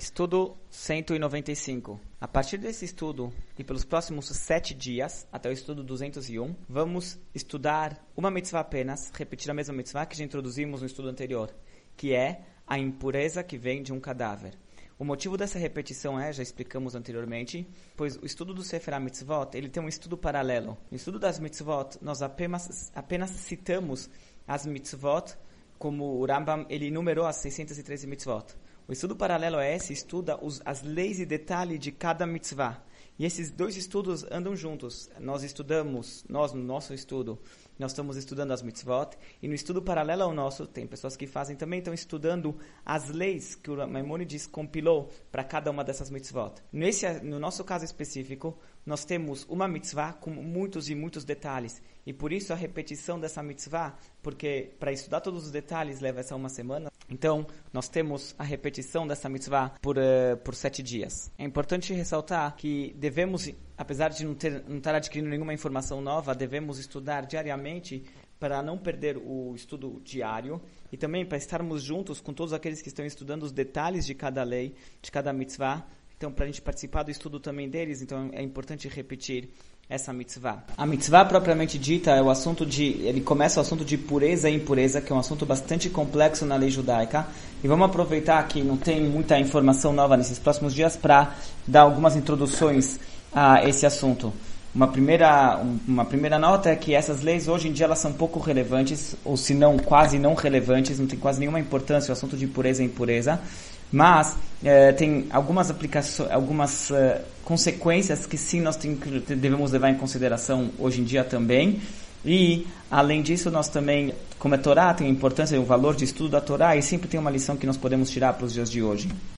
Estudo 195. A partir desse estudo e pelos próximos sete dias, até o estudo 201, vamos estudar uma mitzvah apenas, repetir a mesma mitzvah que já introduzimos no estudo anterior, que é a impureza que vem de um cadáver. O motivo dessa repetição é, já explicamos anteriormente, pois o estudo do Sefer Mitzvot, ele tem um estudo paralelo. No estudo das mitzvot, nós apenas, apenas citamos as mitzvot como o Rambam ele numerou as 613 mitzvot. O estudo paralelo a esse estuda os, as leis e detalhes de cada mitzvah. E esses dois estudos andam juntos. Nós estudamos, nós no nosso estudo, nós estamos estudando as mitzvot, e no estudo paralelo ao nosso, tem pessoas que fazem também, estão estudando as leis que o Maimonides compilou para cada uma dessas mitzvot. Nesse, no nosso caso específico, nós temos uma mitzvah com muitos e muitos detalhes, e por isso a repetição dessa mitzvah, porque para estudar todos os detalhes leva essa uma semana, então, nós temos a repetição dessa mitzvah por, uh, por sete dias. É importante ressaltar que devemos, apesar de não, ter, não estar adquirindo nenhuma informação nova, devemos estudar diariamente para não perder o estudo diário e também para estarmos juntos com todos aqueles que estão estudando os detalhes de cada lei, de cada mitzvah. Então, para a gente participar do estudo também deles, então é importante repetir essa mitzvah. A mitzvah propriamente dita é o assunto de, ele começa o assunto de pureza e impureza, que é um assunto bastante complexo na lei judaica. E vamos aproveitar que não tem muita informação nova nesses próximos dias para dar algumas introduções a esse assunto. Uma primeira, uma primeira nota é que essas leis hoje em dia elas são pouco relevantes, ou se não quase não relevantes, não tem quase nenhuma importância o assunto de pureza e impureza. Mas é, tem algumas aplicações, algumas uh, consequências que sim nós tem, devemos levar em consideração hoje em dia também. E, além disso, nós também, como é Torá, tem a importância e o valor de estudo da Torá, e sempre tem uma lição que nós podemos tirar para os dias de hoje.